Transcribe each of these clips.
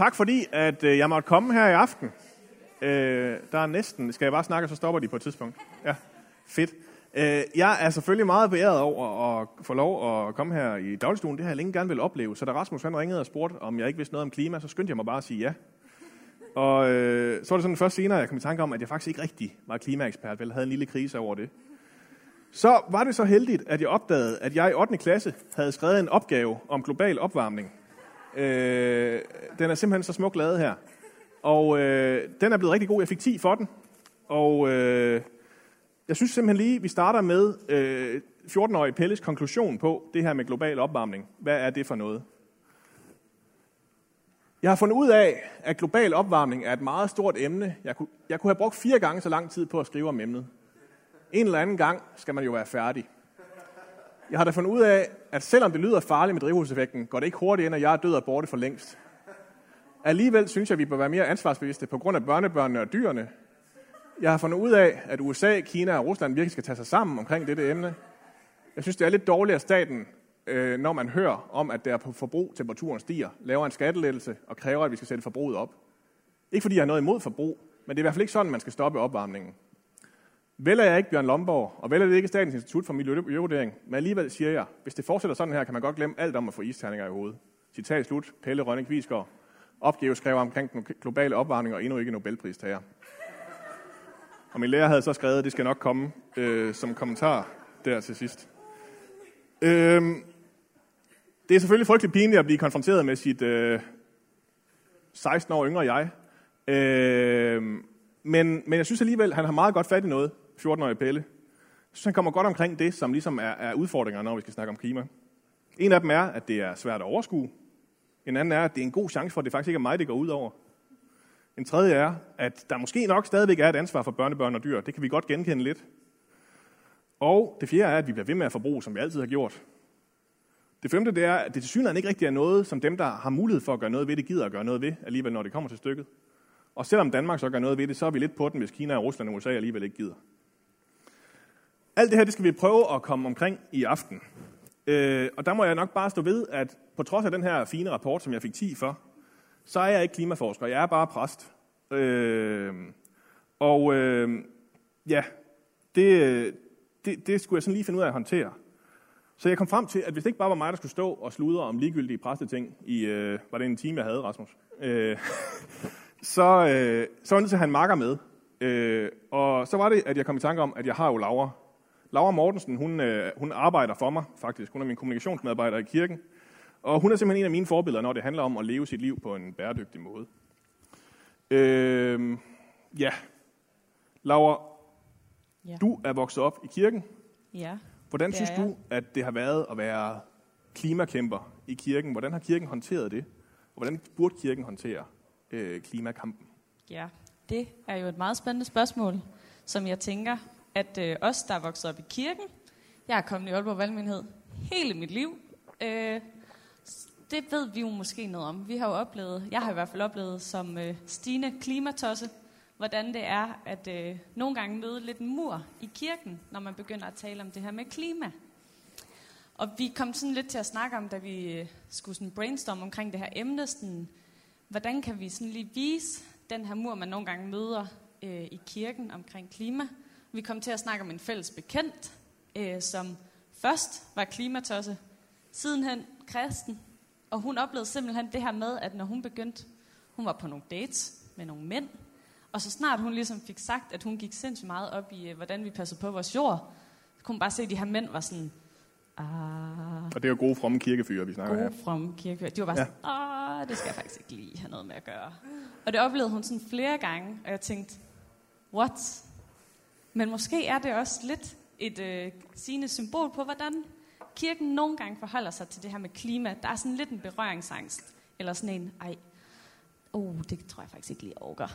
Tak fordi, at øh, jeg måtte komme her i aften. Øh, der er næsten... Skal jeg bare snakke, så stopper de på et tidspunkt? Ja, fedt. Øh, jeg er selvfølgelig meget beæret over at få lov at komme her i dagligstuen. Det har jeg længe gerne vil opleve. Så da Rasmus han ringede og spurgte, om jeg ikke vidste noget om klima, så skyndte jeg mig bare at sige ja. Og øh, så var det sådan først senere, jeg kom i tanke om, at jeg faktisk ikke rigtig var klimaekspert, vel havde en lille krise over det. Så var det så heldigt, at jeg opdagede, at jeg i 8. klasse havde skrevet en opgave om global opvarmning. Øh, den er simpelthen så smuk lavet her. Og øh, den er blevet rigtig god. Jeg fik 10 for den. Og øh, jeg synes simpelthen lige, vi starter med øh, 14-årige Pelles konklusion på det her med global opvarmning. Hvad er det for noget? Jeg har fundet ud af, at global opvarmning er et meget stort emne. Jeg kunne, jeg kunne have brugt fire gange så lang tid på at skrive om emnet. En eller anden gang skal man jo være færdig. Jeg har da fundet ud af, at selvom det lyder farligt med drivhuseffekten, går det ikke hurtigt ind, at jeg er død og borte for længst. Alligevel synes jeg, at vi bør være mere ansvarsbevidste på grund af børnebørnene og dyrene. Jeg har fundet ud af, at USA, Kina og Rusland virkelig skal tage sig sammen omkring dette emne. Jeg synes, det er lidt dårligt af staten, øh, når man hører om, at der på forbrug temperaturen stiger, laver en skattelettelse og kræver, at vi skal sætte forbruget op. Ikke fordi jeg har noget imod forbrug, men det er i hvert fald ikke sådan, man skal stoppe opvarmningen. Vel er jeg ikke Bjørn Lomborg, og vel er det ikke Statens Institut for Miljøvurdering, men alligevel siger jeg, hvis det fortsætter sådan her, kan man godt glemme alt om at få isterninger i hovedet. Citat slut, Pelle Rønne Kvisgaard. Opgave skrev omkring den globale opvarmning og endnu ikke Nobelpristager. Og min lærer havde så skrevet, at det skal nok komme øh, som kommentar der til sidst. Øhm, det er selvfølgelig frygtelig pinligt at blive konfronteret med sit øh, 16 år yngre jeg. Øh, men, men jeg synes alligevel, at han har meget godt fat i noget, 14-årige Pelle. Så han kommer godt omkring det, som ligesom er, er udfordringer, når vi skal snakke om klima. En af dem er, at det er svært at overskue. En anden er, at det er en god chance for, at det faktisk ikke er mig, det går ud over. En tredje er, at der måske nok stadigvæk er et ansvar for børnebørn og dyr. Det kan vi godt genkende lidt. Og det fjerde er, at vi bliver ved med at forbruge, som vi altid har gjort. Det femte det er, at det til synligheden ikke rigtig er noget, som dem, der har mulighed for at gøre noget ved det, gider at gøre noget ved, alligevel når det kommer til stykket. Og selvom Danmark så gør noget ved det, så er vi lidt på den, hvis Kina, Rusland og USA alligevel ikke gider. Alt det her, det skal vi prøve at komme omkring i aften. Øh, og der må jeg nok bare stå ved, at på trods af den her fine rapport, som jeg fik 10 for, så er jeg ikke klimaforsker. Jeg er bare præst. Øh, og øh, ja, det, det, det skulle jeg sådan lige finde ud af at håndtere. Så jeg kom frem til, at hvis det ikke bare var mig, der skulle stå og sludre om ligegyldige præsteting i, øh, var det en time, jeg havde, Rasmus? Øh, så, øh, så var jeg nødt til at have en marker med. Øh, og så var det, at jeg kom i tanke om, at jeg har jo Laura. Laura Mortensen, hun, øh, hun arbejder for mig faktisk. Hun er min kommunikationsmedarbejder i kirken. Og hun er simpelthen en af mine forbilleder, når det handler om at leve sit liv på en bæredygtig måde. Øh, ja. Laura, ja. du er vokset op i kirken. Ja. Hvordan synes du, at det har været at være klimakæmper i kirken? Hvordan har kirken håndteret det? Og hvordan burde kirken håndtere øh, klimakampen? Ja, det er jo et meget spændende spørgsmål, som jeg tænker, at øh, os, der er vokset op i kirken, jeg er kommet i Aalborg Valgmenighed hele mit liv, øh, det ved vi jo måske noget om. Vi har jo oplevet, jeg har i hvert fald oplevet som øh, stigende klimatosse, hvordan det er at øh, nogle gange møde lidt en mur i kirken, når man begynder at tale om det her med klima. Og vi kom sådan lidt til at snakke om, da vi øh, skulle sådan brainstorme omkring det her emne, sådan, hvordan kan vi sådan lige vise den her mur, man nogle gange møder øh, i kirken omkring klima. Vi kom til at snakke om en fælles bekendt, øh, som først var klimatosse, sidenhen kristen, og hun oplevede simpelthen det her med, at når hun begyndte, hun var på nogle dates med nogle mænd, og så snart hun ligesom fik sagt, at hun gik sindssygt meget op i, øh, hvordan vi passede på vores jord, så kunne hun bare se, at de her mænd var sådan, ah, Og det er jo gode fromme kirkefyre, vi snakker gode, her. fromme kirkefyre. De var bare ja. sådan, ah, det skal jeg faktisk ikke lige have noget med at gøre. Og det oplevede hun sådan flere gange, og jeg tænkte, what? Men måske er det også lidt et øh, sigende symbol på, hvordan kirken nogle gange forholder sig til det her med klima. Der er sådan lidt en berøringsangst, eller sådan en, ej, oh, det tror jeg faktisk ikke lige overgår.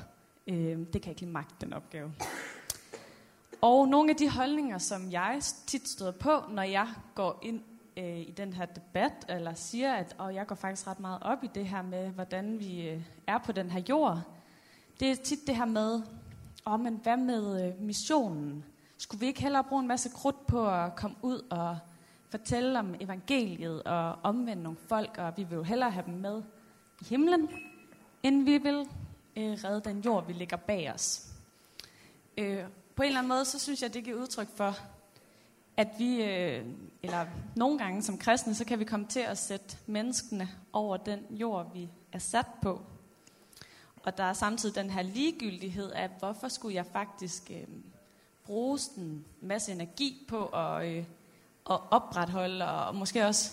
Øh, det kan jeg ikke lige magte, den opgave. Og nogle af de holdninger, som jeg tit støder på, når jeg går ind øh, i den her debat, eller siger, at og jeg går faktisk ret meget op i det her med, hvordan vi øh, er på den her jord, det er tit det her med, oh, men hvad med øh, missionen? Skulle vi ikke hellere bruge en masse krudt på at komme ud og fortælle om evangeliet og omvende nogle folk, og vi vil jo hellere have dem med i himlen, end vi vil øh, redde den jord, vi ligger bag os. Øh, på en eller anden måde, så synes jeg, det giver udtryk for, at vi, øh, eller nogle gange som kristne, så kan vi komme til at sætte menneskene over den jord, vi er sat på. Og der er samtidig den her ligegyldighed af, hvorfor skulle jeg faktisk øh, bruge en masse energi på at, øh, at opretholde, og måske også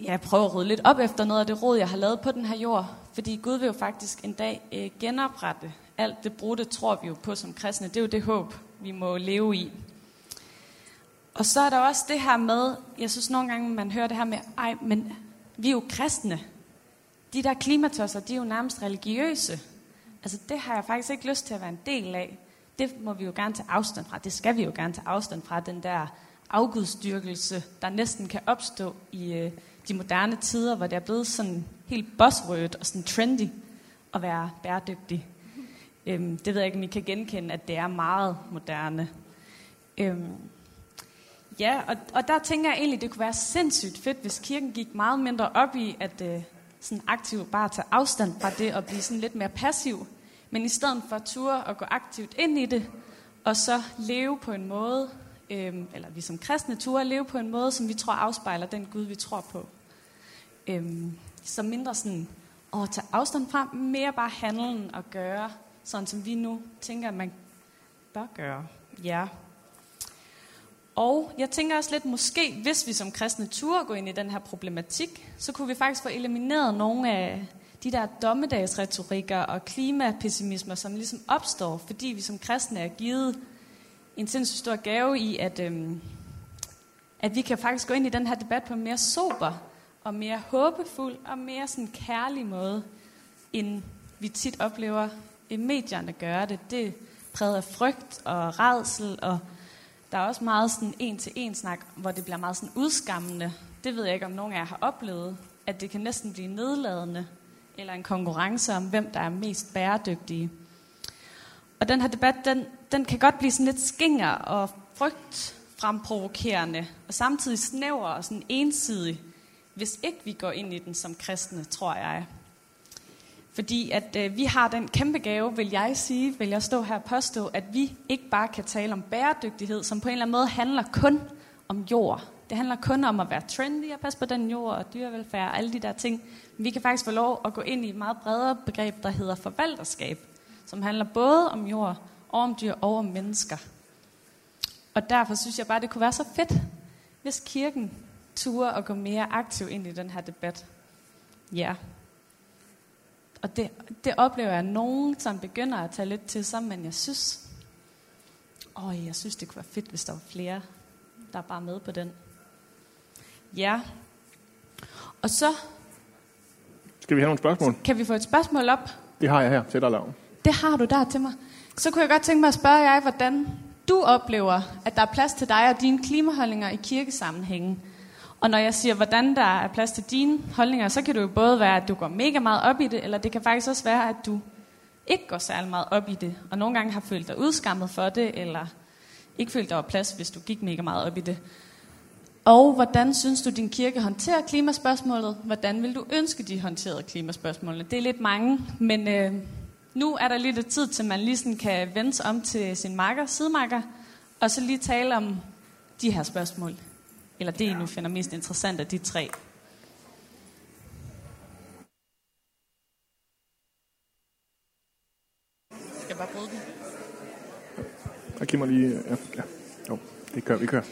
ja, prøve at rydde lidt op efter noget af det råd, jeg har lavet på den her jord. Fordi Gud vil jo faktisk en dag øh, genoprette alt det brudte, tror vi jo på som kristne. Det er jo det håb, vi må leve i. Og så er der også det her med, jeg synes nogle gange, man hører det her med, ej, men vi er jo kristne. De der klimatosser, de er jo nærmest religiøse. Altså det har jeg faktisk ikke lyst til at være en del af. Det må vi jo gerne tage afstand fra. Det skal vi jo gerne tage afstand fra, den der afgudstyrkelse, der næsten kan opstå i øh, de moderne tider, hvor det er blevet sådan helt buzzword og sådan trendy at være bæredygtig. Øhm, det ved jeg ikke, om I kan genkende, at det er meget moderne. Øhm, ja, og, og der tænker jeg egentlig, det kunne være sindssygt fedt, hvis kirken gik meget mindre op i, at øh, sådan aktivt bare tage afstand fra det og blive sådan lidt mere passiv. Men i stedet for at ture og gå aktivt ind i det, og så leve på en måde, øhm, eller vi som kristne ture leve på en måde, som vi tror afspejler den Gud, vi tror på. Øhm, så mindre sådan at tage afstand fra, mere bare handlen og gøre, sådan som vi nu tænker, at man bør gøre. Ja. Og jeg tænker også lidt, måske hvis vi som kristne turde gå ind i den her problematik, så kunne vi faktisk få elimineret nogle af de der dommedagsretorikker og klimapessimismer, som ligesom opstår, fordi vi som kristne er givet en sindssygt stor gave i, at, øhm, at vi kan faktisk gå ind i den her debat på en mere sober og mere håbefuld og mere sådan kærlig måde, end vi tit oplever i medierne gøre det. Det præget af frygt og redsel, og der er også meget sådan en-til-en snak, hvor det bliver meget sådan udskammende. Det ved jeg ikke, om nogen af jer har oplevet, at det kan næsten blive nedladende, eller en konkurrence om, hvem der er mest bæredygtige. Og den her debat, den, den kan godt blive sådan lidt skinger og frygt fremprovokerende, og samtidig snæver og sådan ensidig, hvis ikke vi går ind i den som kristne, tror jeg. Fordi at øh, vi har den kæmpe gave, vil jeg sige, vil jeg stå her og påstå, at vi ikke bare kan tale om bæredygtighed, som på en eller anden måde handler kun om jord. Det handler kun om at være trendy og passe på den jord og dyrevelfærd og alle de der ting. Men vi kan faktisk få lov at gå ind i et meget bredere begreb, der hedder forvalterskab, som handler både om jord og om dyr og om mennesker. Og derfor synes jeg bare, det kunne være så fedt, hvis kirken turde at gå mere aktiv ind i den her debat. Ja. Og det, det oplever jeg, nogen som begynder at tage lidt til sig, men jeg synes, åh, jeg synes, det kunne være fedt, hvis der var flere, der er bare med på den. Ja. Og så... Skal vi have nogle spørgsmål? Kan vi få et spørgsmål op? Det har jeg her til dig, Lav. Det har du der til mig. Så kunne jeg godt tænke mig at spørge jer, hvordan du oplever, at der er plads til dig og dine klimaholdninger i kirkesammenhængen. Og når jeg siger, hvordan der er plads til dine holdninger, så kan det jo både være, at du går mega meget op i det, eller det kan faktisk også være, at du ikke går særlig meget op i det, og nogle gange har følt dig udskammet for det, eller ikke følt der var plads, hvis du gik mega meget op i det. Og hvordan synes du, din kirke håndterer klimaspørgsmålet? Hvordan vil du ønske, de håndterede klimaspørgsmålene? Det er lidt mange, men øh, nu er der lidt tid til, man lige sådan kan vende sig om til sin marker, sidemarker, og så lige tale om de her spørgsmål. Eller det, I nu finder mest interessant af de tre. Skal jeg bare bruge den? Jeg giver mig lige... Ja, ja. Jo, det kører, vi kører.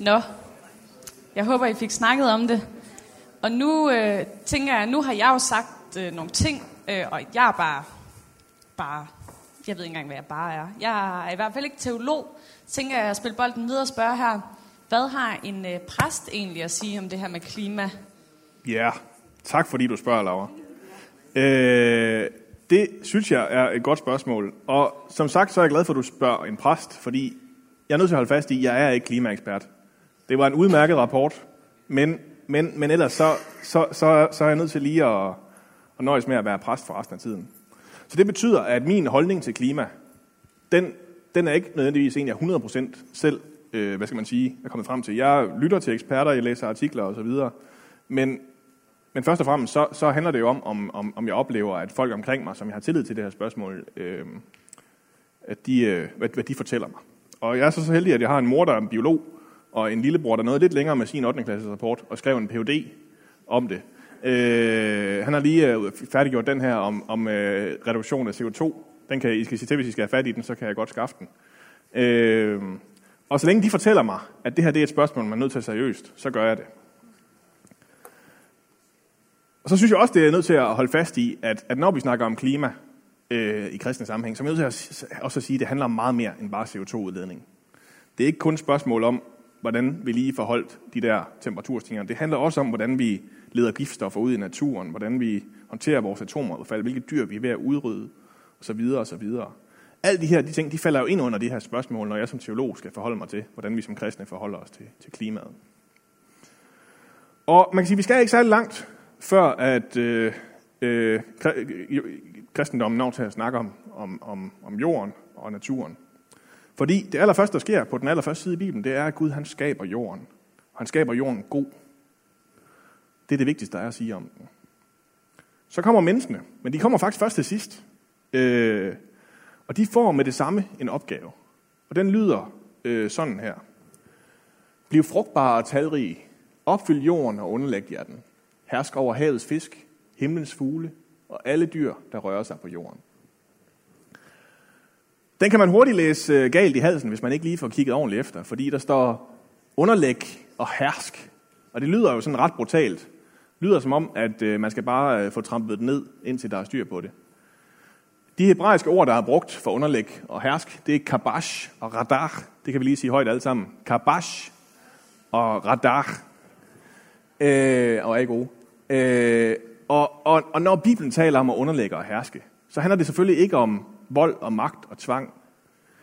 Nå, jeg håber, I fik snakket om det. Og nu øh, tænker jeg, nu har jeg jo sagt øh, nogle ting, øh, og jeg er bare, bare, jeg ved ikke engang, hvad jeg bare er. Jeg er i hvert fald ikke teolog. Tænker jeg at spille bolden videre og spørge her, hvad har en øh, præst egentlig at sige om det her med klima? Ja, tak fordi du spørger, Laura. Øh, det synes jeg er et godt spørgsmål. Og som sagt, så er jeg glad for, at du spørger en præst, fordi jeg er nødt til at holde fast i, at jeg er ikke klimaekspert. Det var en udmærket rapport, men, men, men ellers så, så, så, så er jeg nødt til lige at, at nøjes med at være præst for resten af tiden. Så det betyder, at min holdning til klima, den, den er ikke nødvendigvis en, jeg 100% selv øh, hvad skal man sige, er kommet frem til. Jeg lytter til eksperter, jeg læser artikler osv., men, men først og fremmest, så, så handler det jo om, om, om, om jeg oplever, at folk omkring mig, som jeg har tillid til det her spørgsmål, øh, at de, øh, hvad, hvad de fortæller mig. Og jeg er så, så heldig, at jeg har en mor, der er en biolog, og en lillebror, der nåede lidt længere med sin 8. klasses rapport, og skrev en Ph.D. om det. Øh, han har lige øh, færdiggjort den her om, om øh, reduktion af CO2. Den kan I skal sige til, hvis I skal have fat i den, så kan jeg godt skaffe den. Øh, og så længe de fortæller mig, at det her det er et spørgsmål, man er nødt til at seriøst, så gør jeg det. Og så synes jeg også, det er nødt til at holde fast i, at, at når vi snakker om klima øh, i kristne sammenhæng, så er vi nødt til at, også at sige, at det handler om meget mere end bare CO2-udledning. Det er ikke kun et spørgsmål om, hvordan vi lige forholdt de der temperaturstigninger. Det handler også om, hvordan vi leder giftstoffer ud i naturen, hvordan vi håndterer vores atomaffald, hvilke dyr vi er ved at udrydde, osv. osv. Alle de her de ting, de falder jo ind under de her spørgsmål, når jeg som teolog skal forholde mig til, hvordan vi som kristne forholder os til, til klimaet. Og man kan sige, at vi skal ikke særlig langt, før at øh, øh, kristendommen når til at snakke om, om, om, om jorden og naturen. Fordi det allerførste, der sker på den allerførste side i Bibelen, det er, at Gud han skaber jorden. Og han skaber jorden god. Det er det vigtigste, der er at sige om den. Så kommer menneskene, men de kommer faktisk først til sidst. Øh, og de får med det samme en opgave. Og den lyder øh, sådan her. Bliv frugtbare og talrige. Opfyld jorden og underlæg jer den. Hersk over havets fisk, himlens fugle og alle dyr, der rører sig på jorden. Den kan man hurtigt læse øh, galt i halsen, hvis man ikke lige får kigget ordentligt efter, fordi der står underlæg og hersk. Og det lyder jo sådan ret brutalt. Det lyder som om, at øh, man skal bare øh, få trampet det ned, indtil der er styr på det. De hebraiske ord, der er brugt for underlæg og hersk, det er kabash og radar. Det kan vi lige sige højt alle sammen. Kabash og radar. Øh, og er gode. Øh, og, og, og når Bibelen taler om at underlægge og herske, så handler det selvfølgelig ikke om vold og magt og tvang.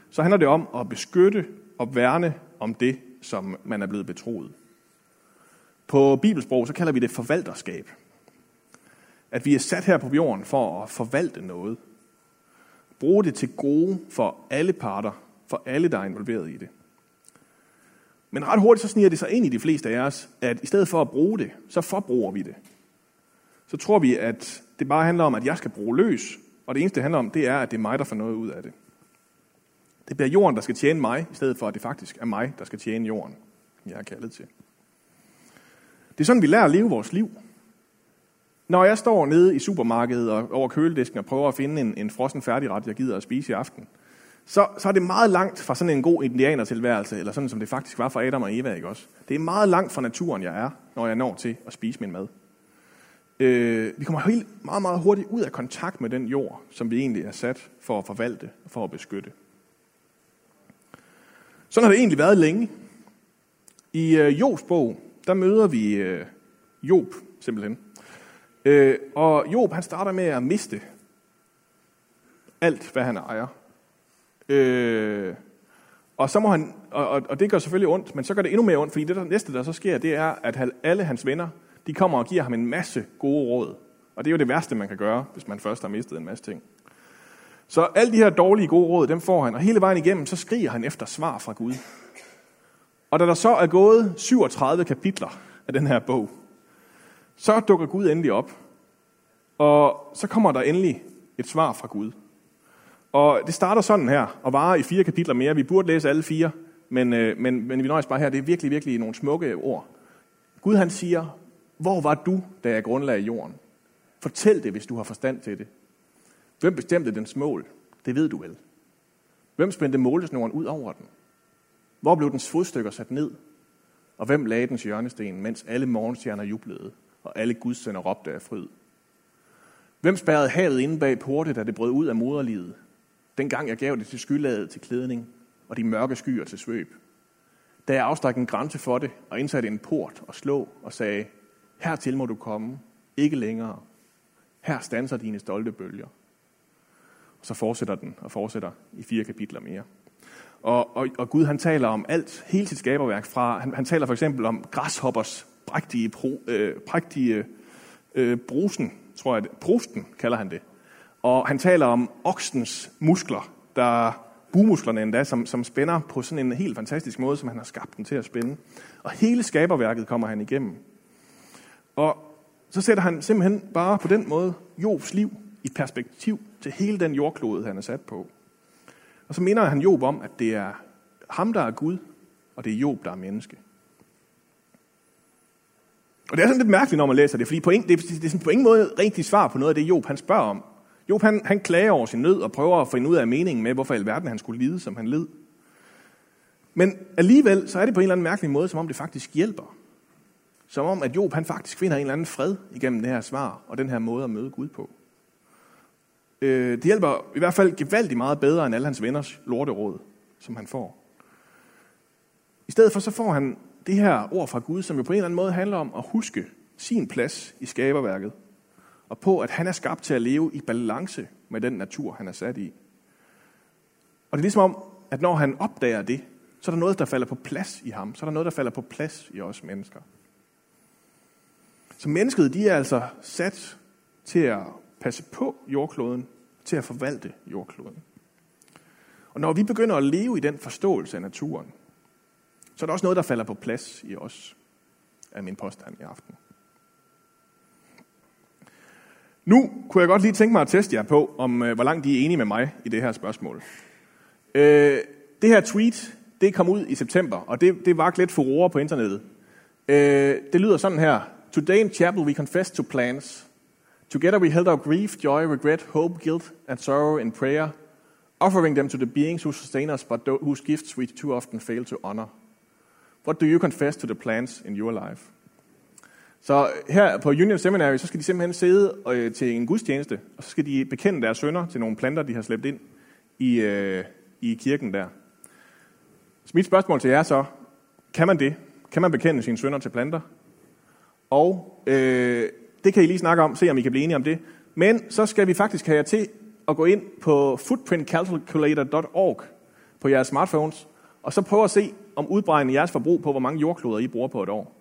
Så handler det om at beskytte og værne om det, som man er blevet betroet. På bibelsprog, så kalder vi det forvalterskab. At vi er sat her på jorden for at forvalte noget. Bruge det til gode for alle parter, for alle, der er involveret i det. Men ret hurtigt så sniger det sig ind i de fleste af os, at i stedet for at bruge det, så forbruger vi det. Så tror vi, at det bare handler om, at jeg skal bruge løs, og det eneste, det handler om, det er, at det er mig, der får noget ud af det. Det bliver jorden, der skal tjene mig, i stedet for, at det faktisk er mig, der skal tjene jorden, jeg er kaldet til. Det er sådan, vi lærer at leve vores liv. Når jeg står nede i supermarkedet og over køledisken og prøver at finde en, en frossen færdigret, jeg gider at spise i aften, så, så er det meget langt fra sådan en god indianertilværelse, eller sådan som det faktisk var for Adam og Eva, ikke også? Det er meget langt fra naturen, jeg er, når jeg når til at spise min mad. Øh, vi kommer helt, meget, meget hurtigt ud af kontakt med den jord, som vi egentlig er sat for at forvalte og for at beskytte. Sådan har det egentlig været længe. I øh, Jobs bog, der møder vi øh, Job simpelthen. Øh, og Job, han starter med at miste alt, hvad han ejer. Øh, og, så må han, og, og det gør selvfølgelig ondt, men så gør det endnu mere ondt, fordi det der, næste, der så sker, det er, at alle hans venner, de kommer og giver ham en masse gode råd. Og det er jo det værste, man kan gøre, hvis man først har mistet en masse ting. Så alle de her dårlige gode råd, dem får han, og hele vejen igennem, så skriger han efter svar fra Gud. Og da der så er gået 37 kapitler af den her bog, så dukker Gud endelig op. Og så kommer der endelig et svar fra Gud. Og det starter sådan her, og varer i fire kapitler mere. Vi burde læse alle fire, men, øh, men, men vi nøjes bare her. Det er virkelig, virkelig nogle smukke ord. Gud han siger, hvor var du, da jeg grundlagde jorden? Fortæl det, hvis du har forstand til det. Hvem bestemte dens mål? Det ved du vel. Hvem spændte målesnoren ud over den? Hvor blev dens fodstykker sat ned? Og hvem lagde dens hjørnesten, mens alle morgenstjerner jublede, og alle gudsønder råbte af fryd? Hvem spærrede havet inde bag porte, da det brød ud af moderlivet? Dengang jeg gav det til skylaget til klædning, og de mørke skyer til svøb. Da jeg afstak en grænse for det, og indsatte en port og slå og sagde, hertil må du komme, ikke længere. Her stanser dine stolte bølger. Og så fortsætter den og fortsætter i fire kapitler mere. Og, og, og Gud han taler om alt, hele sit skaberværk fra, han, han taler for eksempel om græshoppers prægtige, pro, øh, prægtige øh, brusen, tror jeg, prosten kalder han det. Og han taler om oksens muskler, der bumusklerne endda, som, som spænder på sådan en helt fantastisk måde, som han har skabt den til at spænde. Og hele skaberværket kommer han igennem. Og så sætter han simpelthen bare på den måde Jobs liv i perspektiv til hele den jordklode, han er sat på. Og så minder han Job om, at det er ham, der er Gud, og det er Job, der er menneske. Og det er sådan lidt mærkeligt, når man læser det, fordi på en, det, er, det er sådan på ingen måde rigtigt svar på noget af det, Job han spørger om. Job han, han klager over sin nød og prøver at finde ud af meningen med, hvorfor i alverden han skulle lide, som han led. Men alligevel så er det på en eller anden mærkelig måde, som om det faktisk hjælper. Som om, at Job han faktisk finder en eller anden fred igennem det her svar og den her måde at møde Gud på. Øh, det hjælper i hvert fald gevaldigt meget bedre end alle hans venners lorteråd, som han får. I stedet for så får han det her ord fra Gud, som jo på en eller anden måde handler om at huske sin plads i skaberværket, og på, at han er skabt til at leve i balance med den natur, han er sat i. Og det er ligesom om, at når han opdager det, så er der noget, der falder på plads i ham. Så er der noget, der falder på plads i os mennesker. Så mennesket, de er altså sat til at passe på jordkloden, til at forvalte jordkloden. Og når vi begynder at leve i den forståelse af naturen, så er der også noget, der falder på plads i os, af min påstand i aften. Nu kunne jeg godt lige tænke mig at teste jer på, om øh, hvor langt I er enige med mig i det her spørgsmål. Øh, det her tweet, det kom ud i september, og det, det var lidt furore på internettet. Øh, det lyder sådan her. Today in chapel we confess to plans. Together we held our grief, joy, regret, hope, guilt and sorrow in prayer, offering them to the beings who sustain us, but whose gifts we too often fail to honor. What do you confess to the plans in your life? Så her på Union Seminary, så skal de simpelthen sidde øh, til en gudstjeneste, og så skal de bekende deres sønder til nogle planter, de har slæbt ind i, øh, i kirken der. Så mit spørgsmål til jer så, kan man det? Kan man bekende sine sønder til planter? Og øh, det kan I lige snakke om, se om I kan blive enige om det. Men så skal vi faktisk have jer til at gå ind på footprintcalculator.org på jeres smartphones, og så prøve at se, om udbregne jeres forbrug på, hvor mange jordkloder I bruger på et år.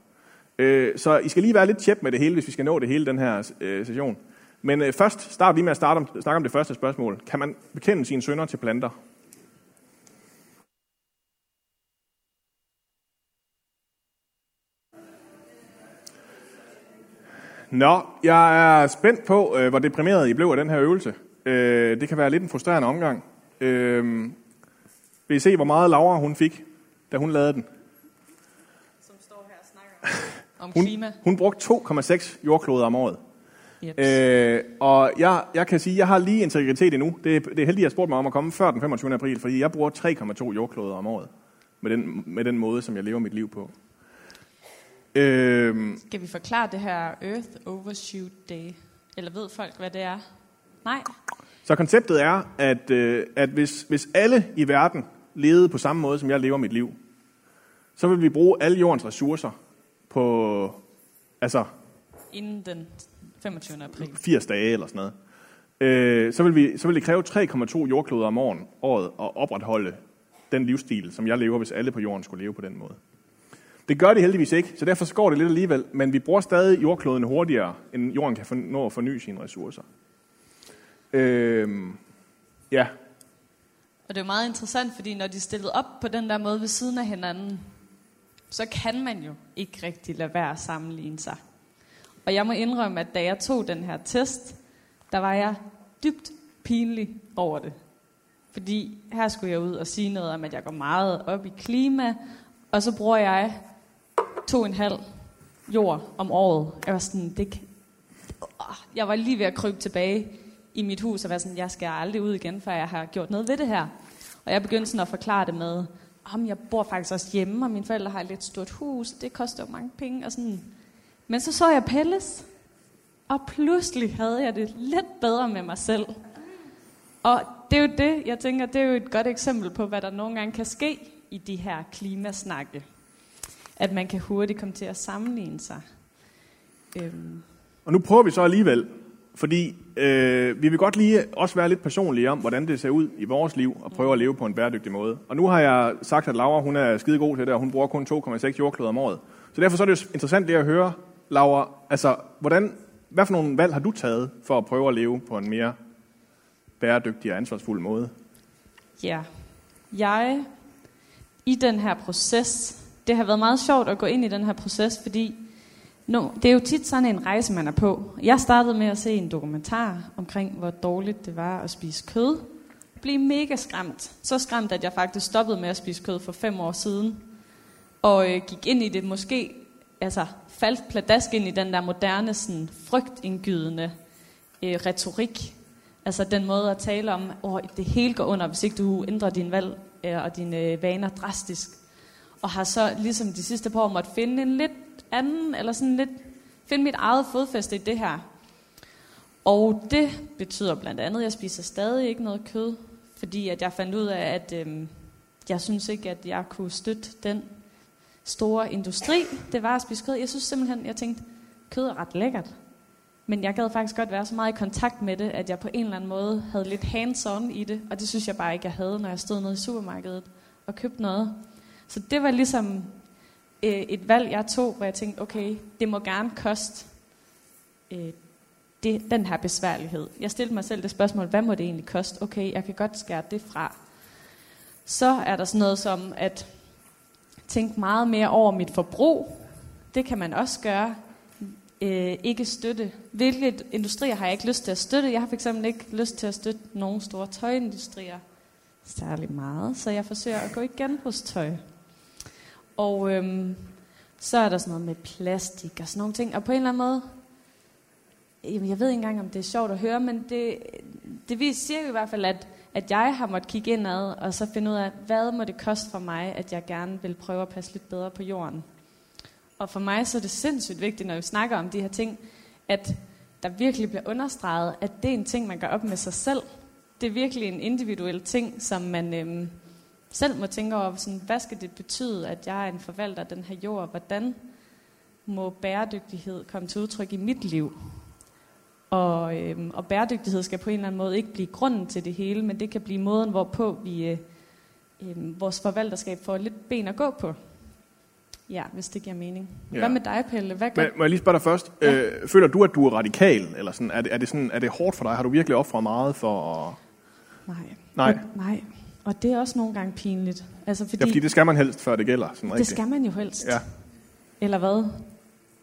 Øh, så I skal lige være lidt tjep med det hele, hvis vi skal nå det hele den her øh, session. Men øh, først start lige med at starte om, snakke om det første spørgsmål. Kan man bekende sine sønder til planter? Nå, jeg er spændt på, øh, hvor deprimeret I blev af den her øvelse. Øh, det kan være lidt en frustrerende omgang. Øh, vil I se, hvor meget Laura hun fik, da hun lavede den? Som står her og snakker om Hun, klima. hun brugte 2,6 jordkloder om året. Yep. Øh, og jeg, jeg kan sige, at jeg har lige integritet endnu. Det, er- det er heldigt, at jeg spurgte mig om at komme før den 25. april, fordi jeg bruger 3,2 jordkloder om året. Med den, med den måde, som jeg lever mit liv på. Øh, Skal vi forklare det her Earth Overshoot Day? Eller ved folk, hvad det er? Nej? så konceptet er, at, øh, at hvis, hvis alle i verden levede på samme måde, som jeg lever mit liv, så vil vi bruge alle jordens ressourcer på altså Inden den 25. april. 80 dage eller sådan noget. Øh, så, vil vi, så vil det kræve 3,2 jordkloder om året, året at opretholde den livsstil, som jeg lever, hvis alle på jorden skulle leve på den måde. Det gør det heldigvis ikke, så derfor går det lidt alligevel, men vi bruger stadig jordkloden hurtigere, end jorden kan nå at forny sine ressourcer. Øh, ja, og det er jo meget interessant, fordi når de stillede op på den der måde ved siden af hinanden, så kan man jo ikke rigtig lade være at sammenligne sig. Og jeg må indrømme, at da jeg tog den her test, der var jeg dybt pinlig over det. Fordi her skulle jeg ud og sige noget om, at jeg går meget op i klima, og så bruger jeg to og en halv jord om året. Jeg var sådan, det kan... Jeg var lige ved at krybe tilbage i mit hus og være sådan, jeg skal aldrig ud igen, før jeg har gjort noget ved det her. Og jeg begyndte sådan at forklare det med, om jeg bor faktisk også hjemme, og mine forældre har et lidt stort hus, det koster jo mange penge, og sådan. Men så så jeg Pelles, og pludselig havde jeg det lidt bedre med mig selv. Og det er jo det, jeg tænker, det er jo et godt eksempel på, hvad der nogle gange kan ske i de her klimasnakke. At man kan hurtigt komme til at sammenligne sig. Øhm, og nu prøver vi så alligevel, fordi øh, vi vil godt lige også være lidt personlige om, hvordan det ser ud i vores liv, og prøve at leve på en bæredygtig måde. Og nu har jeg sagt, at Laura hun er skide god til det, og hun bruger kun 2,6 jordkloder om året. Så derfor så er det jo interessant lige at høre, Laura, altså, hvordan, hvad for nogle valg har du taget for at prøve at leve på en mere bæredygtig og ansvarsfuld måde? Ja, jeg i den her proces, det har været meget sjovt at gå ind i den her proces, fordi No, det er jo tit sådan en rejse, man er på. Jeg startede med at se en dokumentar omkring, hvor dårligt det var at spise kød. Blev mega skræmt. Så skræmt, at jeg faktisk stoppede med at spise kød for fem år siden. Og øh, gik ind i det måske, altså faldt pladask ind i den der moderne, sådan, frygtindgydende øh, retorik. Altså den måde at tale om, at det hele går under, hvis ikke du ændrer din valg øh, og dine øh, vaner drastisk. Og har så ligesom de sidste par år måtte finde en lidt anden, eller sådan lidt, finde mit eget fodfæste i det her. Og det betyder blandt andet, at jeg spiser stadig ikke noget kød, fordi at jeg fandt ud af, at øh, jeg synes ikke, at jeg kunne støtte den store industri, det var at spise kød. Jeg synes simpelthen, jeg tænkte, kød er ret lækkert. Men jeg gad faktisk godt være så meget i kontakt med det, at jeg på en eller anden måde havde lidt hands-on i det. Og det synes jeg bare ikke, jeg havde, når jeg stod nede i supermarkedet og købte noget. Så det var ligesom øh, et valg, jeg tog, hvor jeg tænkte, okay, det må gerne koste øh, det, den her besværlighed. Jeg stillede mig selv det spørgsmål, hvad må det egentlig koste? Okay, jeg kan godt skære det fra. Så er der sådan noget som at tænke meget mere over mit forbrug. Det kan man også gøre. Øh, ikke støtte. Hvilke industrier har jeg ikke lyst til at støtte? Jeg har fx ikke lyst til at støtte nogen store tøjindustrier særlig meget, så jeg forsøger at gå igen genbrugstøj. tøj. Og øhm, så er der sådan noget med plastik og sådan nogle ting. Og på en eller anden måde, jamen jeg ved ikke engang, om det er sjovt at høre, men det, det viser, siger jo i hvert fald, at, at jeg har måttet kigge indad, og så finde ud af, hvad må det koste for mig, at jeg gerne vil prøve at passe lidt bedre på jorden. Og for mig så er det sindssygt vigtigt, når vi snakker om de her ting, at der virkelig bliver understreget, at det er en ting, man gør op med sig selv. Det er virkelig en individuel ting, som man øhm, selv må tænke over, sådan, hvad skal det betyde, at jeg er en forvalter af den her jord? Hvordan må bæredygtighed komme til udtryk i mit liv? Og, øhm, og bæredygtighed skal på en eller anden måde ikke blive grunden til det hele, men det kan blive måden, hvorpå vi, øh, øh, vores forvalterskab får lidt ben at gå på. Ja, hvis det giver mening. Ja. Hvad med dig, Pelle? Hvad gør... Må jeg lige spørge dig først? Ja. Øh, føler du, at du er radikal? Eller sådan, er, det, er, det sådan, er det hårdt for dig? Har du virkelig offret meget for at... Nej. Nej. Nej. Og det er også nogle gange pinligt. Altså, fordi, ja, fordi det skal man helst, før det gælder. Sådan det rigtigt. skal man jo helst. Ja. Eller hvad?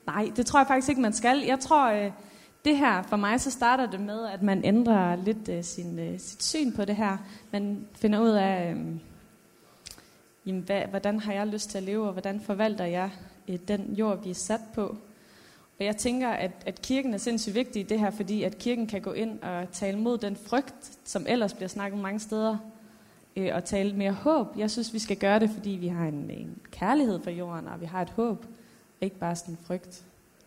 Nej, det tror jeg faktisk ikke, man skal. Jeg tror, øh, det her, for mig så starter det med, at man ændrer lidt øh, sin, øh, sit syn på det her. Man finder ud af, øh, jamen, hvad, hvordan har jeg lyst til at leve, og hvordan forvalter jeg øh, den jord, vi er sat på. Og jeg tænker, at, at kirken er sindssygt vigtig i det her, fordi at kirken kan gå ind og tale mod den frygt, som ellers bliver snakket mange steder, øh, og tale mere håb. Jeg synes, vi skal gøre det, fordi vi har en, en kærlighed for jorden, og vi har et håb, ikke bare sådan en frygt.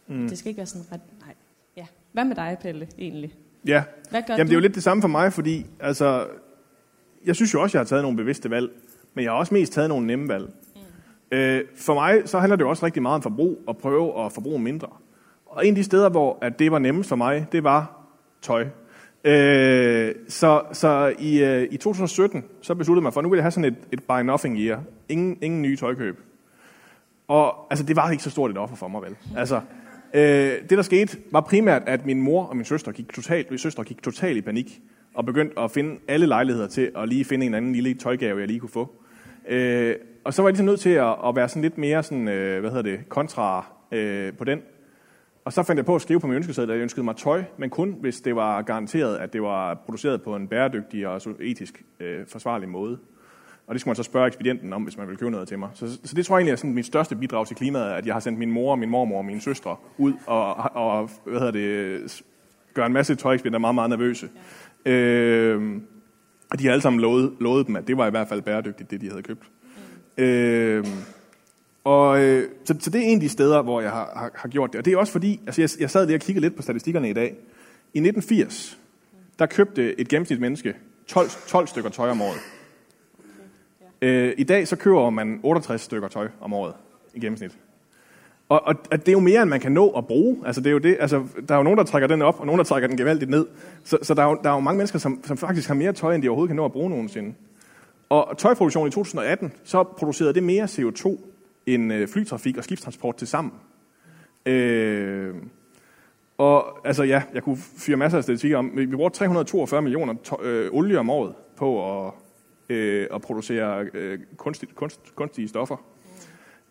Mm. Det skal ikke være sådan ret... Nej. Ja. Hvad med dig, Pelle, egentlig? Ja, Hvad gør Jamen, du? det er jo lidt det samme for mig, fordi altså, jeg synes jo også, jeg har taget nogle bevidste valg, men jeg har også mest taget nogle nemme valg. Mm. Øh, for mig så handler det jo også rigtig meget om forbrug, og prøve at forbruge mindre. Og en af de steder, hvor at det var nemmest for mig, det var tøj. Øh, så så i, øh, i 2017, så besluttede man for, at nu vil jeg have sådan et, et buy nothing year. Ingen, ingen nye tøjkøb. Og altså, det var ikke så stort et offer for mig, vel? Altså, øh, det der skete, var primært, at min mor og min søster gik totalt, min søster gik totalt i panik, og begyndte at finde alle lejligheder til at lige finde en anden lille tøjgave, jeg lige kunne få. Øh, og så var jeg ligesom nødt til at, at være sådan lidt mere sådan, øh, hvad hedder det, kontra øh, på den. Og så fandt jeg på at skrive på min ønskeseddel, at jeg ønskede mig tøj, men kun hvis det var garanteret, at det var produceret på en bæredygtig og etisk øh, forsvarlig måde. Og det skulle man så spørge ekspedienten om, hvis man ville købe noget til mig. Så, så det tror jeg egentlig er sådan mit største bidrag til klimaet, at jeg har sendt min mor, min mormor og mine søstre ud og, og hvad hedder det, gøre en masse tøjekspedienter meget, meget nervøse. Ja. Øh, og de har alle sammen lovet, lovet dem, at det var i hvert fald bæredygtigt, det de havde købt. Mm. Øh, og, øh, så, så det er en af de steder, hvor jeg har, har, har gjort det. Og det er også fordi, altså jeg, jeg sad lige og kiggede lidt på statistikkerne i dag. I 1980, der købte et gennemsnitligt menneske 12, 12 stykker tøj om året. Øh, I dag så køber man 68 stykker tøj om året i gennemsnit. Og, og, og det er jo mere, end man kan nå at bruge. Altså, det er jo det, altså, der er jo nogen, der trækker den op, og nogen, der trækker den gevaldigt ned. Så, så der, er jo, der er jo mange mennesker, som, som faktisk har mere tøj, end de overhovedet kan nå at bruge nogensinde. Og tøjproduktionen i 2018, så producerede det mere CO2 end øh, flytrafik og skibstransport til sammen. Øh, og altså ja, jeg kunne fyre masser af statistikker om, vi bruger 342 millioner to- øh, olie om året på at, øh, at producere øh, kunstigt, kunst, kunstige stoffer.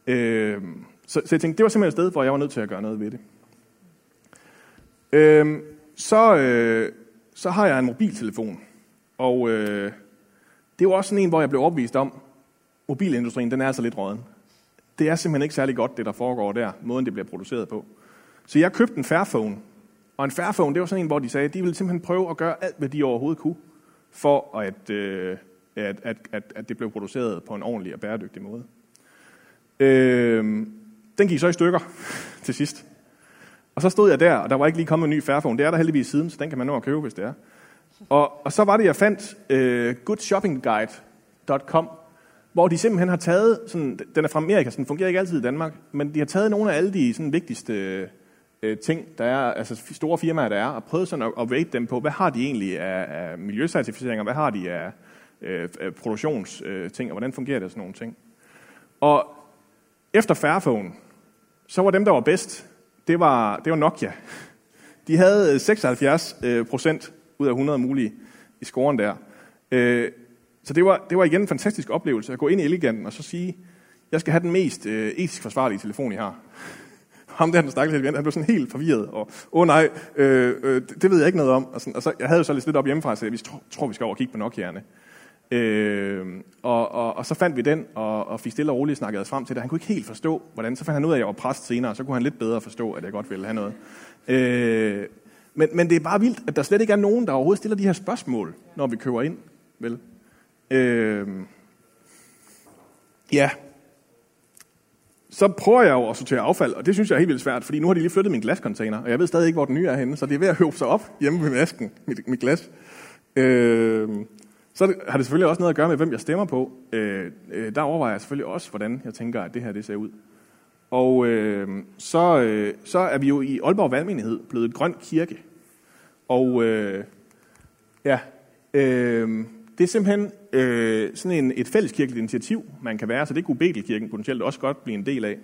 Øh, Så, så jeg tænkte, det var simpelthen et sted, hvor jeg var nødt til at gøre noget ved det. Øh, så, øh, så har jeg en mobiltelefon, og øh, det var også sådan en, hvor jeg blev opvist om, mobilindustrien, den er altså lidt råden. Det er simpelthen ikke særlig godt, det der foregår der, måden det bliver produceret på. Så jeg købte en Fairphone, og en Fairphone, det var sådan en, hvor de sagde, at de ville simpelthen prøve at gøre alt, hvad de overhovedet kunne, for at, øh, at, at, at, at det blev produceret på en ordentlig og bæredygtig måde. Øh, den gik så i stykker til sidst. Og så stod jeg der, og der var ikke lige kommet en ny Fairphone. Det er der heldigvis siden, så den kan man nå at købe, hvis det er. Og, og så var det, jeg fandt øh, goodshoppingguide.com, hvor de simpelthen har taget, sådan, den er fra Amerika, så den fungerer ikke altid i Danmark, men de har taget nogle af alle de sådan, vigtigste øh, ting, der er, altså store firmaer, der er, og prøvet sådan at, at rate dem på, hvad har de egentlig af, af miljøcertificeringer, hvad har de af øh, produktionsting, øh, og hvordan fungerer det og sådan nogle ting. Og efter Fairphone, så var dem, der var bedst, det var, det var Nokia. De havde øh, 76 øh, procent ud af 100 mulige i scoren der. Øh, så det var, det var igen en fantastisk oplevelse at gå ind i Eleganten og så sige, jeg skal have den mest øh, etisk forsvarlige telefon, I har. Ham der, den stakkels han blev sådan helt forvirret, og åh oh, nej, øh, øh, det ved jeg ikke noget om. Og, sådan, og så, jeg havde jo så lidt op hjemmefra, så jeg tror, tror, vi skal over og kigge på Nokia'erne. Øh, og, og, og så fandt vi den, og, og fik stille og roligt snakket os frem til det. Han kunne ikke helt forstå, hvordan. Så fandt han ud af, at jeg var præst senere, så kunne han lidt bedre forstå, at jeg godt ville have noget. Øh, men, men det er bare vildt, at der slet ikke er nogen, der overhovedet stiller de her spørgsmål, når vi køber ind. Vel? Øh, ja. Så prøver jeg jo at sortere affald, og det synes jeg er helt vildt svært, fordi nu har de lige flyttet min glascontainer, og jeg ved stadig ikke, hvor den nye er henne, så det er ved at høbe sig op hjemme ved masken, mit, mit glas. Øh, så har det selvfølgelig også noget at gøre med, hvem jeg stemmer på. Øh, øh, der overvejer jeg selvfølgelig også, hvordan jeg tænker, at det her det ser ud. Og øh, så, øh, så er vi jo i Aalborg Valgmenighed blevet et grøn kirke. Og øh, ja, øh, det er simpelthen øh, sådan en, et fælleskirkeligt initiativ, man kan være, så det kunne Betelkirken potentielt også godt blive en del af.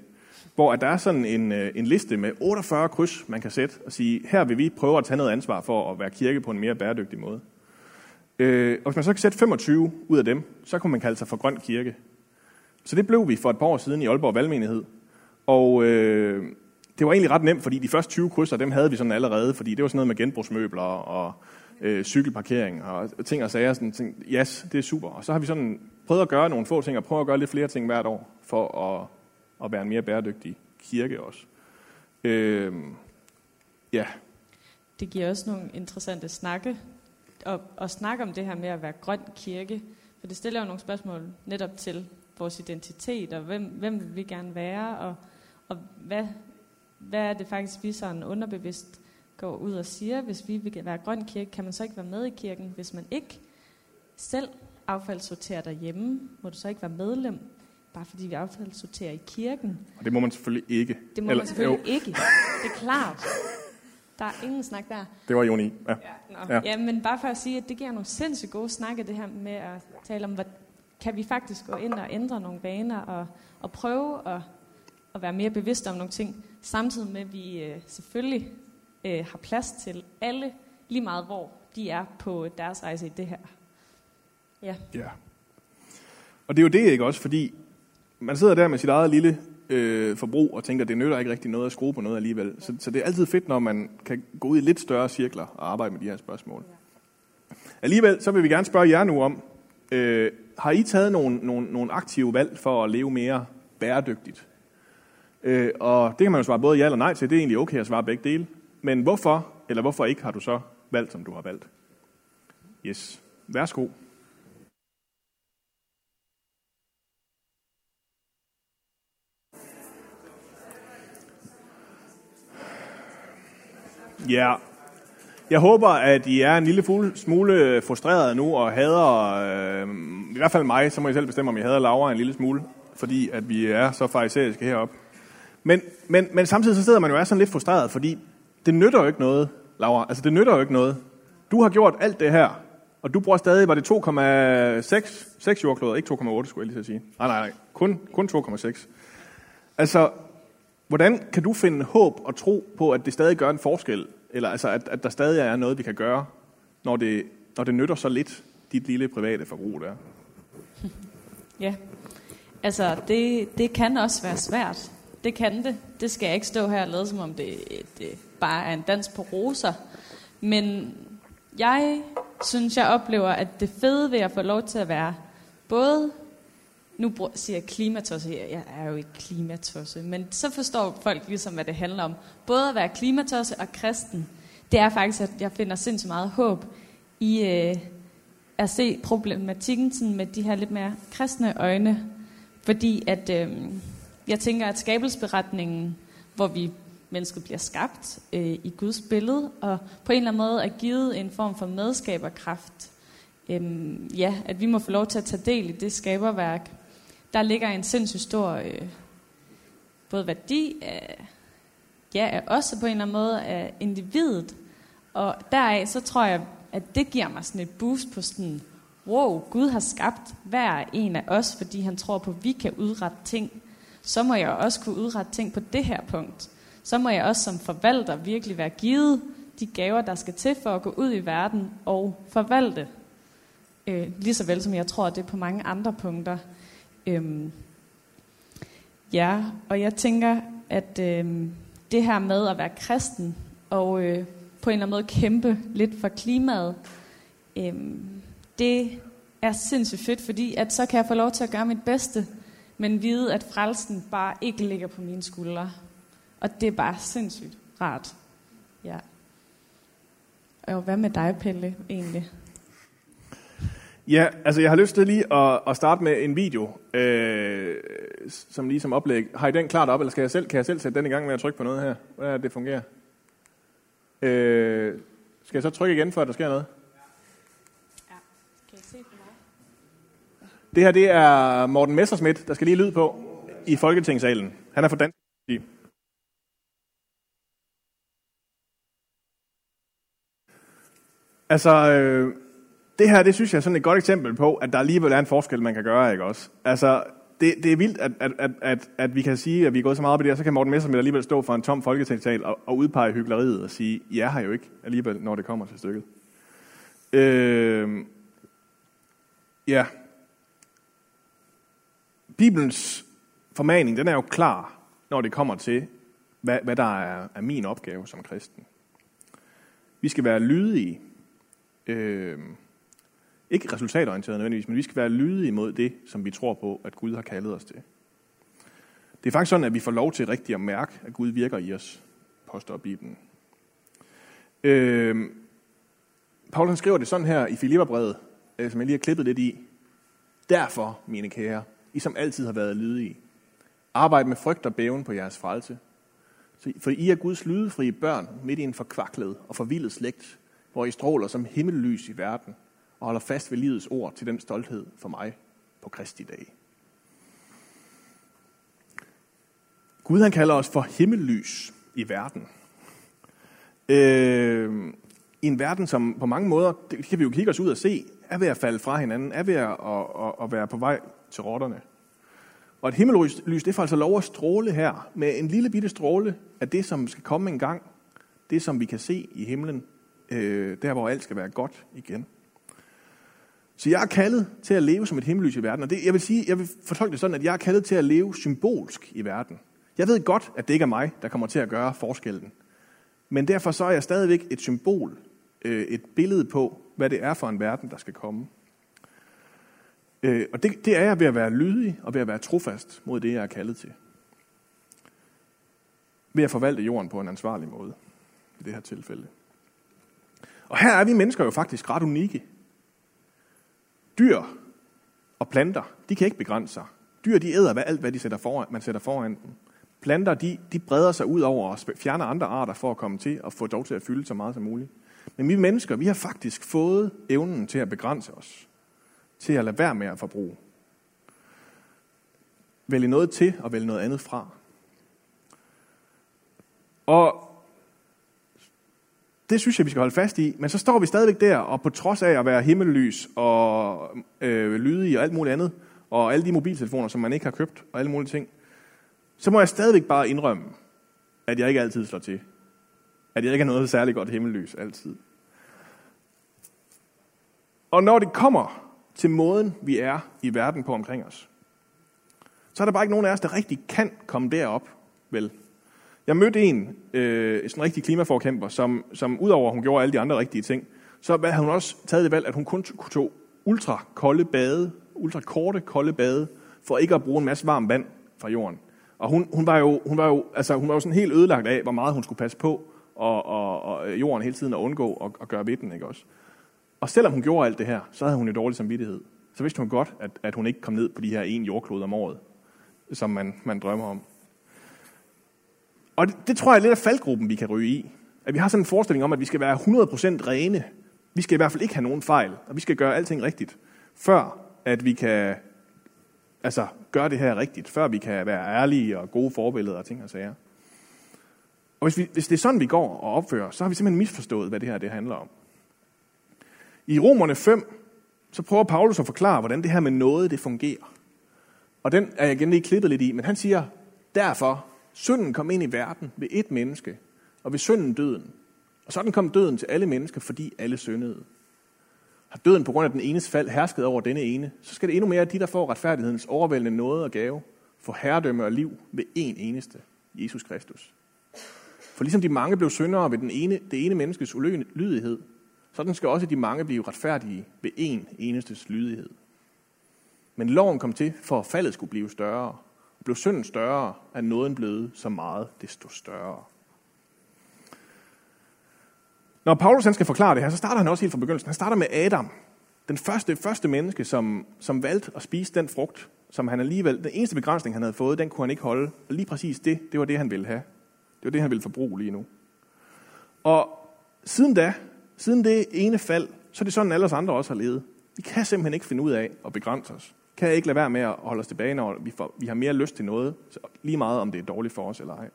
Hvor at der er sådan en, øh, en liste med 48 kryds, man kan sætte og sige, her vil vi prøve at tage noget ansvar for at være kirke på en mere bæredygtig måde. Øh, og hvis man så kan sætte 25 ud af dem, så kunne man kalde sig for Grøn Kirke. Så det blev vi for et par år siden i Aalborg Valgmenighed. Og øh, det var egentlig ret nemt, fordi de første 20 krydser, dem havde vi sådan allerede, fordi det var sådan noget med genbrugsmøbler og øh, cykelparkering og ting og sager. Sådan, tænkte, yes, det er super. Og så har vi sådan prøvet at gøre nogle få ting, og prøvet at gøre lidt flere ting hvert år, for at, at være en mere bæredygtig kirke også. Øh, ja. Det giver også nogle interessante snakke og, og snakke om det her med at være grøn kirke, for det stiller jo nogle spørgsmål netop til vores identitet, og hvem, hvem vil vi gerne være, og, og hvad, hvad er det faktisk, vi sådan underbevidst går ud og siger, hvis vi vil være grøn kirke, kan man så ikke være med i kirken, hvis man ikke selv affaldssorterer derhjemme, må du så ikke være medlem, bare fordi vi affaldssorterer i kirken. Og det må man selvfølgelig ikke. Det må Eller, man selvfølgelig jo. ikke. Det er klart. Der er ingen snak der. Det var Joni. Ja. Ja, ja. ja, men bare for at sige, at det giver nogle sindssygt gode snakke, det her med at tale om, hvad, kan vi faktisk gå ind og ændre nogle vaner, og, og prøve at, at være mere bevidste om nogle ting, samtidig med, at vi øh, selvfølgelig øh, har plads til alle, lige meget hvor de er på deres rejse i det her. Ja. ja. Og det er jo det, ikke også? Fordi man sidder der med sit eget lille øh, forbrug og tænker, at det nytter ikke rigtig noget at skrue på noget alligevel. Så, så det er altid fedt, når man kan gå ud i lidt større cirkler og arbejde med de her spørgsmål. Alligevel så vil vi gerne spørge jer nu om, øh, har I taget nogle, nogle, nogle aktive valg for at leve mere bæredygtigt? Øh, og det kan man jo svare både ja eller nej til. Det er egentlig okay at svare begge dele. Men hvorfor, eller hvorfor ikke, har du så valgt, som du har valgt? Yes. Værsgo. Ja, jeg håber, at I er en lille smule frustreret nu og hader, øh, i hvert fald mig, så må I selv bestemme, om I hader Laura en lille smule, fordi at vi er så farisæiske heroppe. Men, men, men samtidig så sidder man jo er sådan lidt frustreret, fordi det nytter jo ikke noget, Laura. Altså det nytter jo ikke noget. Du har gjort alt det her, og du bruger stadig, var det 2,6 6 jordkloder, ikke 2,8 skulle jeg lige sige. Nej, nej, nej, kun, kun 2,6. Altså, Hvordan kan du finde håb og tro på, at det stadig gør en forskel? Eller altså, at, at der stadig er noget, vi kan gøre, når det, når det nytter så lidt, dit lille private forbrug der? Ja, altså det, det kan også være svært. Det kan det. Det skal jeg ikke stå her og lade, som om det, det bare er en dans på roser. Men jeg synes, jeg oplever, at det fede ved at få lov til at være både nu siger jeg klimatosse jeg er jo ikke klimatosse, men så forstår folk ligesom, hvad det handler om. Både at være klimatosse og kristen, det er faktisk, at jeg finder sindssygt meget håb i øh, at se problematikken sådan med de her lidt mere kristne øjne. Fordi at øh, jeg tænker, at skabelsberetningen, hvor vi mennesket bliver skabt øh, i Guds billede, og på en eller anden måde er givet en form for medskaberkraft. Øh, ja, at vi må få lov til at tage del i det skaberværk. Der ligger en sindssygt stor øh, både værdi af, ja, af os, og på en eller anden måde af individet. Og deraf, så tror jeg, at det giver mig sådan et boost på sådan, wow, Gud har skabt hver en af os, fordi han tror på, at vi kan udrette ting. Så må jeg også kunne udrette ting på det her punkt så må jeg også som forvalter virkelig være givet de gaver, der skal til for at gå ud i verden og forvalte. Øh, lige så vel som jeg tror, at det er på mange andre punkter. Øhm, ja, og jeg tænker, at øh, det her med at være kristen og øh, på en eller anden måde kæmpe lidt for klimaet, øh, det er sindssygt fedt, fordi at så kan jeg få lov til at gøre mit bedste, men vide, at frelsen bare ikke ligger på mine skuldre. Og det er bare sindssygt rart. Ja. Og hvad med dig, Pelle, egentlig? Ja, altså jeg har lyst til lige at, at starte med en video, øh, som lige som oplæg. Har I den klart op, eller skal jeg selv, kan jeg selv sætte den i gang med at trykke på noget her? Hvordan er det, det fungerer? Øh, skal jeg så trykke igen, for at der sker noget? Ja. Kan I se på mig? Det her, det er Morten Messersmith, der skal lige lyd på i Folketingssalen. Han er fra Dansk Altså, øh, det her, det synes jeg er sådan et godt eksempel på, at der alligevel er en forskel, man kan gøre, ikke også? Altså, det, det er vildt, at, at, at, at, at vi kan sige, at vi er gået så meget op i det, og så kan Morten Messerschmidt alligevel stå for en tom folketingssal og, og udpege hyggeleriet og sige, ja har jo ikke alligevel, når det kommer til stykket. Øh, ja. Bibelens formaning, den er jo klar, når det kommer til, hvad, hvad der er, er min opgave som kristen. Vi skal være lydige øh, ikke resultatorienteret nødvendigvis, men vi skal være lydige imod det, som vi tror på, at Gud har kaldet os til. Det er faktisk sådan, at vi får lov til rigtigt at mærke, at Gud virker i os, påstår Bibelen. Øh, Paul han skriver det sådan her i Filipperbrevet, øh, som jeg lige har klippet lidt i. Derfor, mine kære, I som altid har været lydige, arbejd med frygt og bæven på jeres frelse. For I er Guds lydefrie børn midt i en forkvaklet og forvildet slægt, hvor I stråler som himmellys i verden og holder fast ved livets ord til den stolthed for mig på Kristi dag. Gud han kalder os for himmellys i verden. Øh, I en verden, som på mange måder, det kan vi jo kigge os ud og se, er ved at falde fra hinanden, er ved at, at, at, at være på vej til rotterne. Og et himmellys, det får altså lov at stråle her, med en lille bitte stråle af det, som skal komme en gang. Det, som vi kan se i himlen, øh, der hvor alt skal være godt igen. Så jeg er kaldet til at leve som et himmelys i verden, og det, jeg vil sige, jeg vil fortolke det sådan, at jeg er kaldet til at leve symbolsk i verden. Jeg ved godt, at det ikke er mig, der kommer til at gøre forskellen. Men derfor så er jeg stadigvæk et symbol, øh, et billede på, hvad det er for en verden, der skal komme. Øh, og det, det er jeg ved at være lydig og ved at være trofast mod det, jeg er kaldet til. Ved at forvalte jorden på en ansvarlig måde i det her tilfælde. Og her er vi mennesker jo faktisk ret unikke. Dyr og planter, de kan ikke begrænse sig. Dyr, de æder hvad, alt, hvad de sætter foran, man sætter foran dem. Planter, de, de breder sig ud over og fjerner andre arter for at komme til og få dog til at fylde så meget som muligt. Men vi mennesker, vi har faktisk fået evnen til at begrænse os. Til at lade være med at forbruge. Vælge noget til og vælge noget andet fra. Og det synes jeg, vi skal holde fast i. Men så står vi stadigvæk der, og på trods af at være himmellys og øh, lydige og alt muligt andet, og alle de mobiltelefoner, som man ikke har købt, og alle mulige ting, så må jeg stadigvæk bare indrømme, at jeg ikke altid slår til. At jeg ikke er noget særligt godt himmellys altid. Og når det kommer til måden, vi er i verden på omkring os, så er der bare ikke nogen af os, der rigtig kan komme derop vel. Jeg mødte en, øh, sådan en rigtig klimaforkæmper, som, som udover at hun gjorde alle de andre rigtige ting, så havde hun også taget det valg, at hun kun tog ultra kolde bade, ultra korte kolde bade, for ikke at bruge en masse varmt vand fra jorden. Og hun, hun, var jo, hun, var jo, altså, hun var jo sådan helt ødelagt af, hvor meget hun skulle passe på, og, og, og jorden hele tiden at undgå at, at gøre ved den, ikke også? Og selvom hun gjorde alt det her, så havde hun jo dårlig samvittighed. Så vidste hun godt, at, at hun ikke kom ned på de her en jordklode om året, som man, man drømmer om. Og det, det tror jeg er lidt af faldgruppen, vi kan ryge i. At vi har sådan en forestilling om, at vi skal være 100% rene. Vi skal i hvert fald ikke have nogen fejl, og vi skal gøre alting rigtigt, før at vi kan altså, gøre det her rigtigt, før vi kan være ærlige og gode forbilleder og ting og sager. Og hvis, vi, hvis det er sådan, vi går og opfører, så har vi simpelthen misforstået, hvad det her det handler om. I Romerne 5, så prøver Paulus at forklare, hvordan det her med noget, det fungerer. Og den er jeg igen lige klippet lidt i, men han siger, derfor, synden kom ind i verden ved et menneske, og ved synden døden. Og sådan kom døden til alle mennesker, fordi alle syndede. Har døden på grund af den enes fald hersket over denne ene, så skal det endnu mere de, der får retfærdighedens overvældende nåde og gave, få herredømme og liv ved en eneste, Jesus Kristus. For ligesom de mange blev syndere ved den ene, det ene menneskes ulydighed, sådan skal også de mange blive retfærdige ved en enestes lydighed. Men loven kom til, for at faldet skulle blive større. Blev synden større, er nåden blevet så meget desto større. Når Paulus han skal forklare det her, så starter han også helt fra begyndelsen. Han starter med Adam, den første, første menneske, som, som valgte at spise den frugt, som han alligevel, den eneste begrænsning, han havde fået, den kunne han ikke holde. Og lige præcis det, det var det, han ville have. Det var det, han ville forbruge lige nu. Og siden da, siden det ene fald, så er det sådan, alle os andre også har levet. Vi kan simpelthen ikke finde ud af at begrænse os. Kan ikke lade være med at holde os tilbage, når vi, får, vi har mere lyst til noget, lige meget om det er dårligt for os eller ej.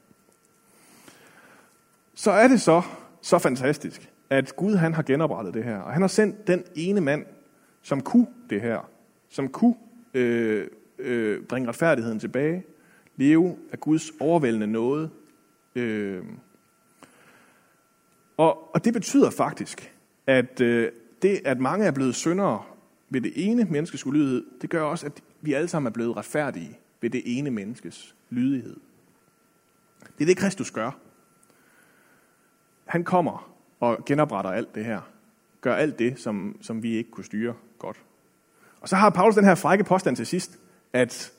Så er det så, så fantastisk, at Gud han har genoprettet det her. Og han har sendt den ene mand, som kunne det her. Som kunne øh, øh, bringe retfærdigheden tilbage. Leve af Guds overvældende nåde. Øh, og, og det betyder faktisk, at øh, det, at mange er blevet syndere ved det ene menneskes ulydighed, det gør også, at vi alle sammen er blevet retfærdige ved det ene menneskes lydighed. Det er det, Kristus gør. Han kommer og genopretter alt det her. Gør alt det, som, som vi ikke kunne styre godt. Og så har Paulus den her frække påstand til sidst, at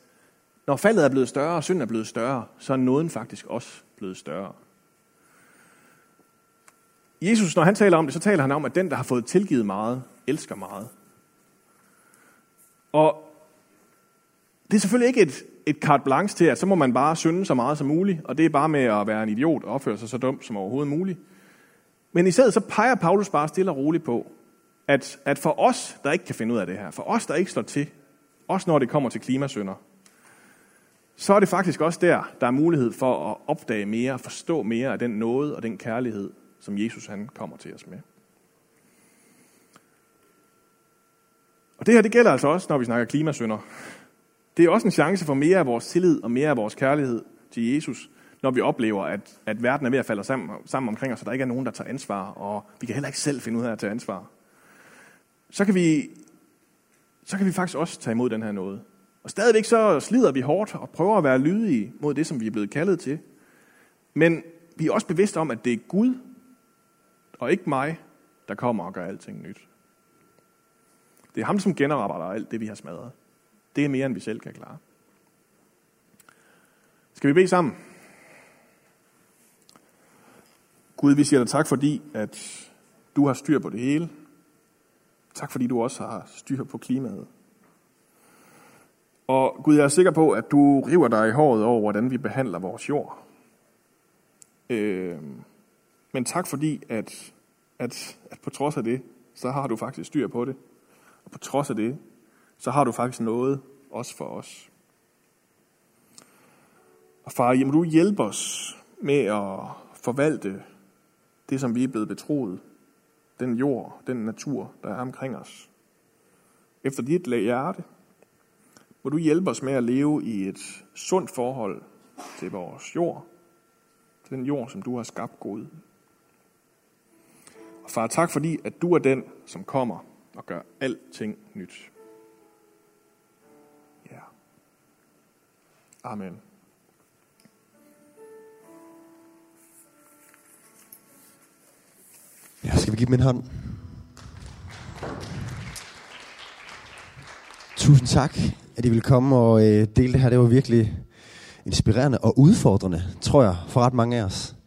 når faldet er blevet større, og synden er blevet større, så er nåden faktisk også blevet større. Jesus, når han taler om det, så taler han om, at den, der har fået tilgivet meget, elsker meget. Og det er selvfølgelig ikke et, et carte blanche til, at så må man bare synde så meget som muligt, og det er bare med at være en idiot og opføre sig så dumt som overhovedet muligt. Men i stedet så peger Paulus bare stille og roligt på, at, at for os, der ikke kan finde ud af det her, for os, der ikke slår til, også når det kommer til klimasønder, så er det faktisk også der, der er mulighed for at opdage mere, forstå mere af den nåde og den kærlighed, som Jesus han kommer til os med. Og det her, det gælder altså også, når vi snakker klimasønder. Det er også en chance for mere af vores tillid og mere af vores kærlighed til Jesus, når vi oplever, at, at verden er ved at falde sammen, sammen omkring os, og der ikke er nogen, der tager ansvar, og vi kan heller ikke selv finde ud af at tage ansvar. Så kan vi, så kan vi faktisk også tage imod den her noget. Og stadigvæk så slider vi hårdt og prøver at være lydige mod det, som vi er blevet kaldet til. Men vi er også bevidste om, at det er Gud, og ikke mig, der kommer og gør alting nyt. Det er ham, som genopretter alt det, vi har smadret. Det er mere, end vi selv kan klare. Skal vi bede sammen? Gud, vi siger dig tak, fordi at du har styr på det hele. Tak, fordi du også har styr på klimaet. Og Gud, jeg er sikker på, at du river dig i håret over, hvordan vi behandler vores jord. Øh, men tak fordi, at, at, at på trods af det, så har du faktisk styr på det. Og på trods af det, så har du faktisk noget også for os. Og far, jamen du hjælper os med at forvalte det, som vi er blevet betroet. Den jord, den natur, der er omkring os. Efter dit hjerte, må du hjælpe os med at leve i et sundt forhold til vores jord, til den jord, som du har skabt, god. Og far, tak fordi, at du er den, som kommer og gør alting nyt. Ja. Amen. Ja, skal vi give dem en hånd? Tusind tak, at I vil komme og øh, dele det her. Det var virkelig inspirerende og udfordrende, tror jeg, for ret mange af os.